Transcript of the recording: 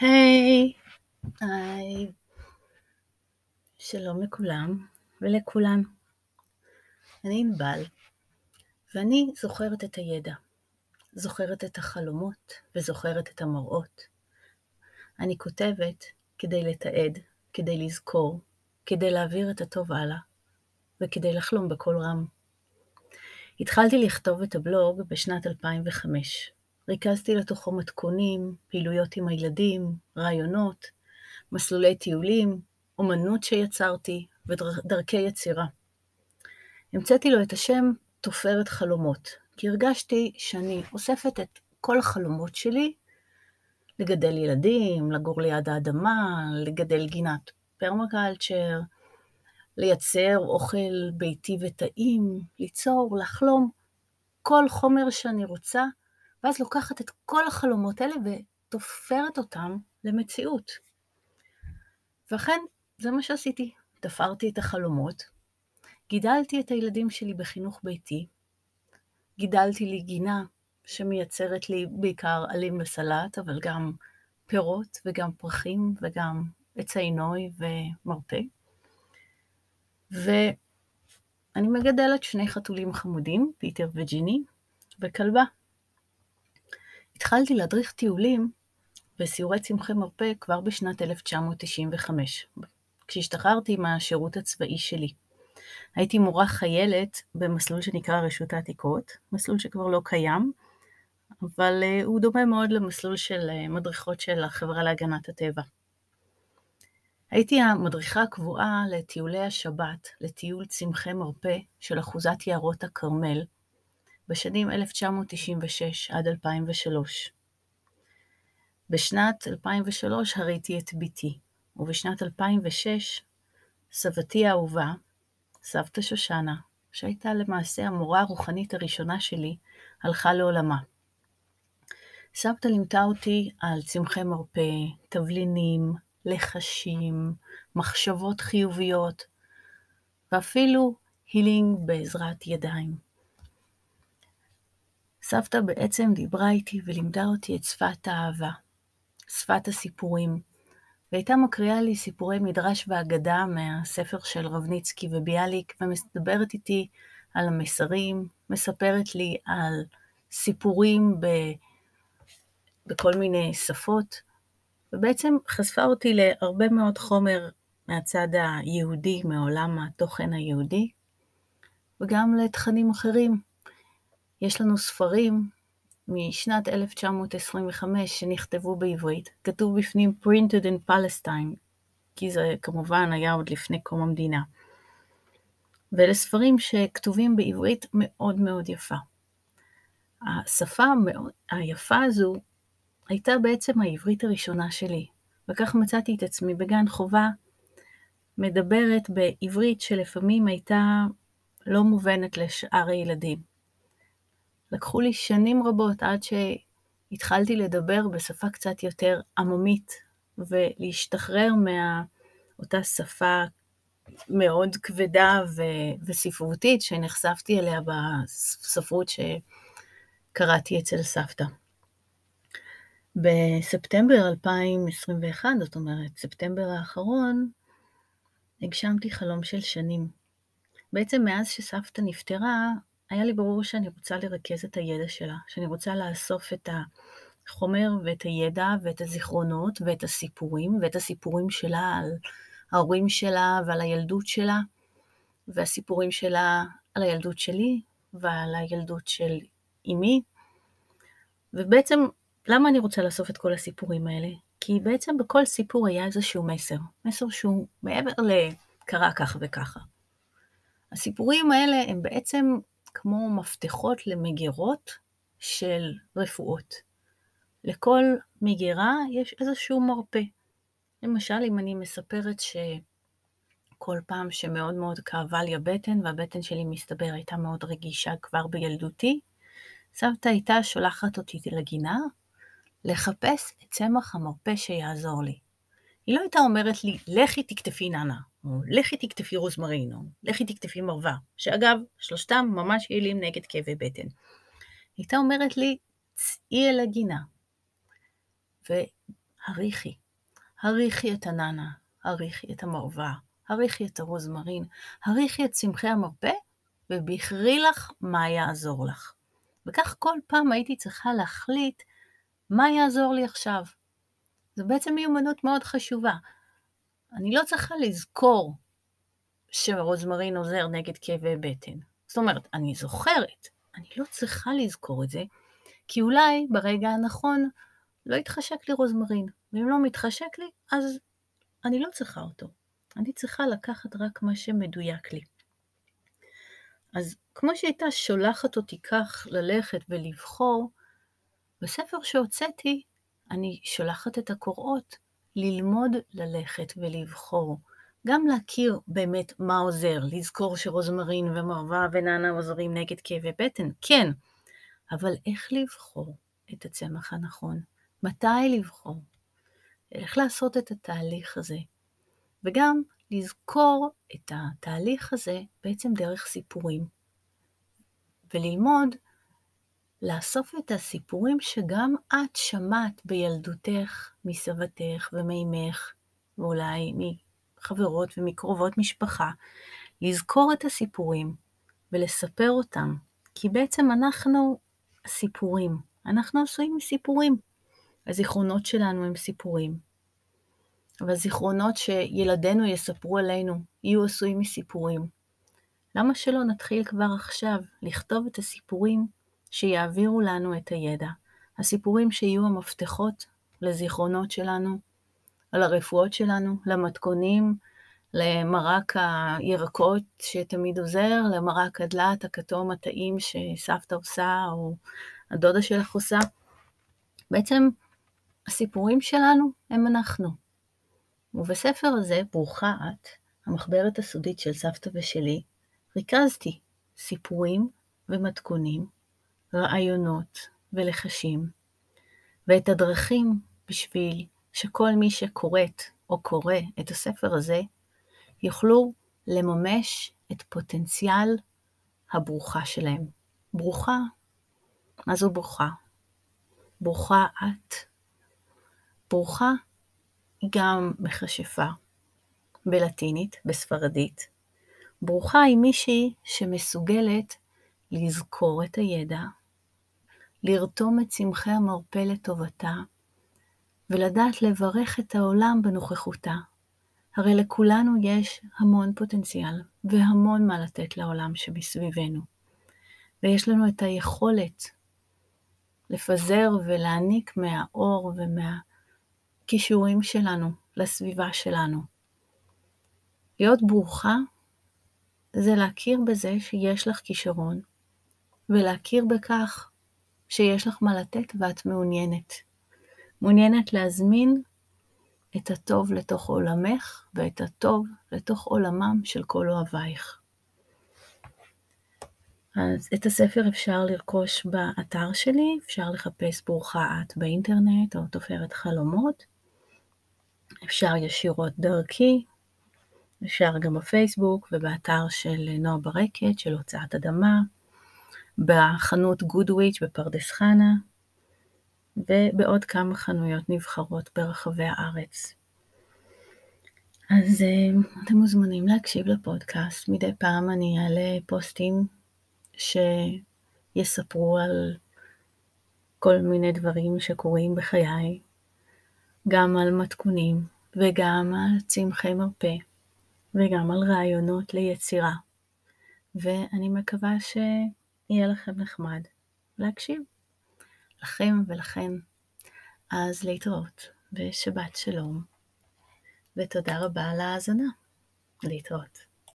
היי, היי, שלום לכולם ולכולן. אני ענבל, ואני זוכרת את הידע, זוכרת את החלומות וזוכרת את המראות. אני כותבת כדי לתעד, כדי לזכור, כדי להעביר את הטוב הלאה, וכדי לחלום בקול רם. התחלתי לכתוב את הבלוג בשנת 2005. ריכזתי לתוכו מתכונים, פעילויות עם הילדים, רעיונות, מסלולי טיולים, אומנות שיצרתי ודרכי יצירה. המצאתי לו את השם תופרת חלומות, כי הרגשתי שאני אוספת את כל החלומות שלי לגדל ילדים, לגור ליד האדמה, לגדל גינת פרמקלצ'ר, לייצר אוכל ביתי וטעים, ליצור, לחלום, כל חומר שאני רוצה, ואז לוקחת את כל החלומות האלה ותופרת אותם למציאות. ואכן, זה מה שעשיתי. תפרתי את החלומות, גידלתי את הילדים שלי בחינוך ביתי, גידלתי לי גינה שמייצרת לי בעיקר עלים וסלט, אבל גם פירות וגם פרחים וגם עצי נוי ומרפא. ואני מגדלת שני חתולים חמודים, פיטר וג'יני, וכלבה. התחלתי להדריך טיולים וסיורי צמחי מרפא כבר בשנת 1995, כשהשתחררתי מהשירות הצבאי שלי. הייתי מורה חיילת במסלול שנקרא רשות העתיקות, מסלול שכבר לא קיים, אבל uh, הוא דומה מאוד למסלול של uh, מדריכות של החברה להגנת הטבע. הייתי המדריכה הקבועה לטיולי השבת, לטיול צמחי מרפא של אחוזת יערות הכרמל, בשנים 1996 עד 2003. בשנת 2003 הריתי את בתי, ובשנת 2006 סבתי האהובה, סבתא שושנה, שהייתה למעשה המורה הרוחנית הראשונה שלי, הלכה לעולמה. סבתא לימדה אותי על צמחי מרפא, תבלינים, לחשים, מחשבות חיוביות, ואפילו הילינג בעזרת ידיים. סבתא בעצם דיברה איתי ולימדה אותי את שפת האהבה, שפת הסיפורים, והייתה מקריאה לי סיפורי מדרש ואגדה מהספר של רבניצקי וביאליק, ומדברת איתי על המסרים, מספרת לי על סיפורים ב... בכל מיני שפות, ובעצם חשפה אותי להרבה מאוד חומר מהצד היהודי, מעולם התוכן היהודי, וגם לתכנים אחרים. יש לנו ספרים משנת 1925 שנכתבו בעברית, כתוב בפנים printed in Palestine, כי זה כמובן היה עוד לפני קום המדינה. ואלה ספרים שכתובים בעברית מאוד מאוד יפה. השפה היפה הזו הייתה בעצם העברית הראשונה שלי, וכך מצאתי את עצמי בגן חובה מדברת בעברית שלפעמים הייתה לא מובנת לשאר הילדים. לקחו לי שנים רבות עד שהתחלתי לדבר בשפה קצת יותר עממית, ולהשתחרר מאותה שפה מאוד כבדה ו- וספרותית שנחשפתי אליה בספרות שקראתי אצל סבתא. בספטמבר 2021, זאת אומרת, ספטמבר האחרון, הגשמתי חלום של שנים. בעצם מאז שסבתא נפטרה, היה לי ברור שאני רוצה לרכז את הידע שלה, שאני רוצה לאסוף את החומר ואת הידע ואת הזיכרונות ואת הסיפורים, ואת הסיפורים שלה על ההורים שלה ועל הילדות שלה, והסיפורים שלה על הילדות שלי ועל הילדות של אמי. ובעצם, למה אני רוצה לאסוף את כל הסיפורים האלה? כי בעצם בכל סיפור היה איזשהו מסר, מסר שהוא מעבר לקרה כך וככה. הסיפורים האלה הם בעצם כמו מפתחות למגירות של רפואות. לכל מגירה יש איזשהו מרפא. למשל, אם אני מספרת שכל פעם שמאוד מאוד כאבה לי הבטן, והבטן שלי מסתבר הייתה מאוד רגישה כבר בילדותי, סבתא הייתה שולחת אותי לגינה לחפש את צמח המרפא שיעזור לי. היא לא הייתה אומרת לי, לכי תקטפי ננה, או לכי תקטפי רוזמרין, או לכי תקטפי מרווה, שאגב, שלושתם ממש יעילים נגד כאבי בטן. הייתה אומרת לי, צאי אל הגינה. הריחי. הריחי את הננה, הריחי את המרווה, הריחי את הרוזמרין, הריחי את צמחי המרפא, ובכרי לך מה יעזור לך. וכך כל פעם הייתי צריכה להחליט מה יעזור לי עכשיו. זו בעצם מיומנות מאוד חשובה. אני לא צריכה לזכור שרוזמרין עוזר נגד כאבי בטן. זאת אומרת, אני זוכרת, אני לא צריכה לזכור את זה, כי אולי ברגע הנכון לא יתחשק לי רוזמרין, ואם לא מתחשק לי, אז אני לא צריכה אותו. אני צריכה לקחת רק מה שמדויק לי. אז כמו שהייתה שולחת אותי כך ללכת ולבחור, בספר שהוצאתי אני שולחת את הקוראות ללמוד ללכת ולבחור. גם להכיר באמת מה עוזר, לזכור שרוזמרין ומרווה וננה עוזרים נגד כאבי בטן, כן, אבל איך לבחור את הצמח הנכון? מתי לבחור? איך לעשות את התהליך הזה? וגם לזכור את התהליך הזה בעצם דרך סיפורים. וללמוד לאסוף את הסיפורים שגם את שמעת בילדותך, מסבתך ומימך, ואולי מחברות ומקרובות משפחה, לזכור את הסיפורים ולספר אותם, כי בעצם אנחנו הסיפורים, אנחנו עשויים מסיפורים. הזיכרונות שלנו הם סיפורים. והזיכרונות שילדינו יספרו עלינו יהיו עשויים מסיפורים. למה שלא נתחיל כבר עכשיו לכתוב את הסיפורים שיעבירו לנו את הידע? הסיפורים שיהיו המפתחות לזיכרונות שלנו, על הרפואות שלנו, למתכונים, למרק הירקות שתמיד עוזר, למרק הדלת הכתום הטעים שסבתא עושה או הדודה שלך עושה. בעצם הסיפורים שלנו הם אנחנו. ובספר הזה, ברוכה את, המחברת הסודית של סבתא ושלי, ריכזתי סיפורים ומתכונים, רעיונות ולחשים, ואת הדרכים בשביל שכל מי שקוראת או קורא את הספר הזה, יוכלו לממש את פוטנציאל הברוכה שלהם. ברוכה, מה זו ברוכה? ברוכה את. ברוכה היא גם מכשפה בלטינית, בספרדית. ברוכה היא מישהי שמסוגלת לזכור את הידע, לרתום את צמחי המרפא לטובתה, ולדעת לברך את העולם בנוכחותה. הרי לכולנו יש המון פוטנציאל והמון מה לתת לעולם שמסביבנו. ויש לנו את היכולת לפזר ולהעניק מהאור ומהכישורים שלנו לסביבה שלנו. להיות ברוכה זה להכיר בזה שיש לך כישרון, ולהכיר בכך שיש לך מה לתת ואת מעוניינת. מעוניינת להזמין את הטוב לתוך עולמך ואת הטוב לתוך עולמם של כל אוהבייך. אז את הספר אפשר לרכוש באתר שלי, אפשר לחפש ברוכה את באינטרנט או תופרת חלומות, אפשר ישירות דרכי, אפשר גם בפייסבוק ובאתר של נועה ברקת של הוצאת אדמה, בחנות גודוויץ' בפרדס חנה, ובעוד כמה חנויות נבחרות ברחבי הארץ. אז אה, אתם מוזמנים להקשיב לפודקאסט, מדי פעם אני אעלה פוסטים שיספרו על כל מיני דברים שקורים בחיי, גם על מתכונים וגם על צמחי מרפא וגם על רעיונות ליצירה, ואני מקווה שיהיה לכם נחמד להקשיב. לכם ולכן. אז להתראות, ושבת שלום, ותודה רבה על ההאזנה. להתראות.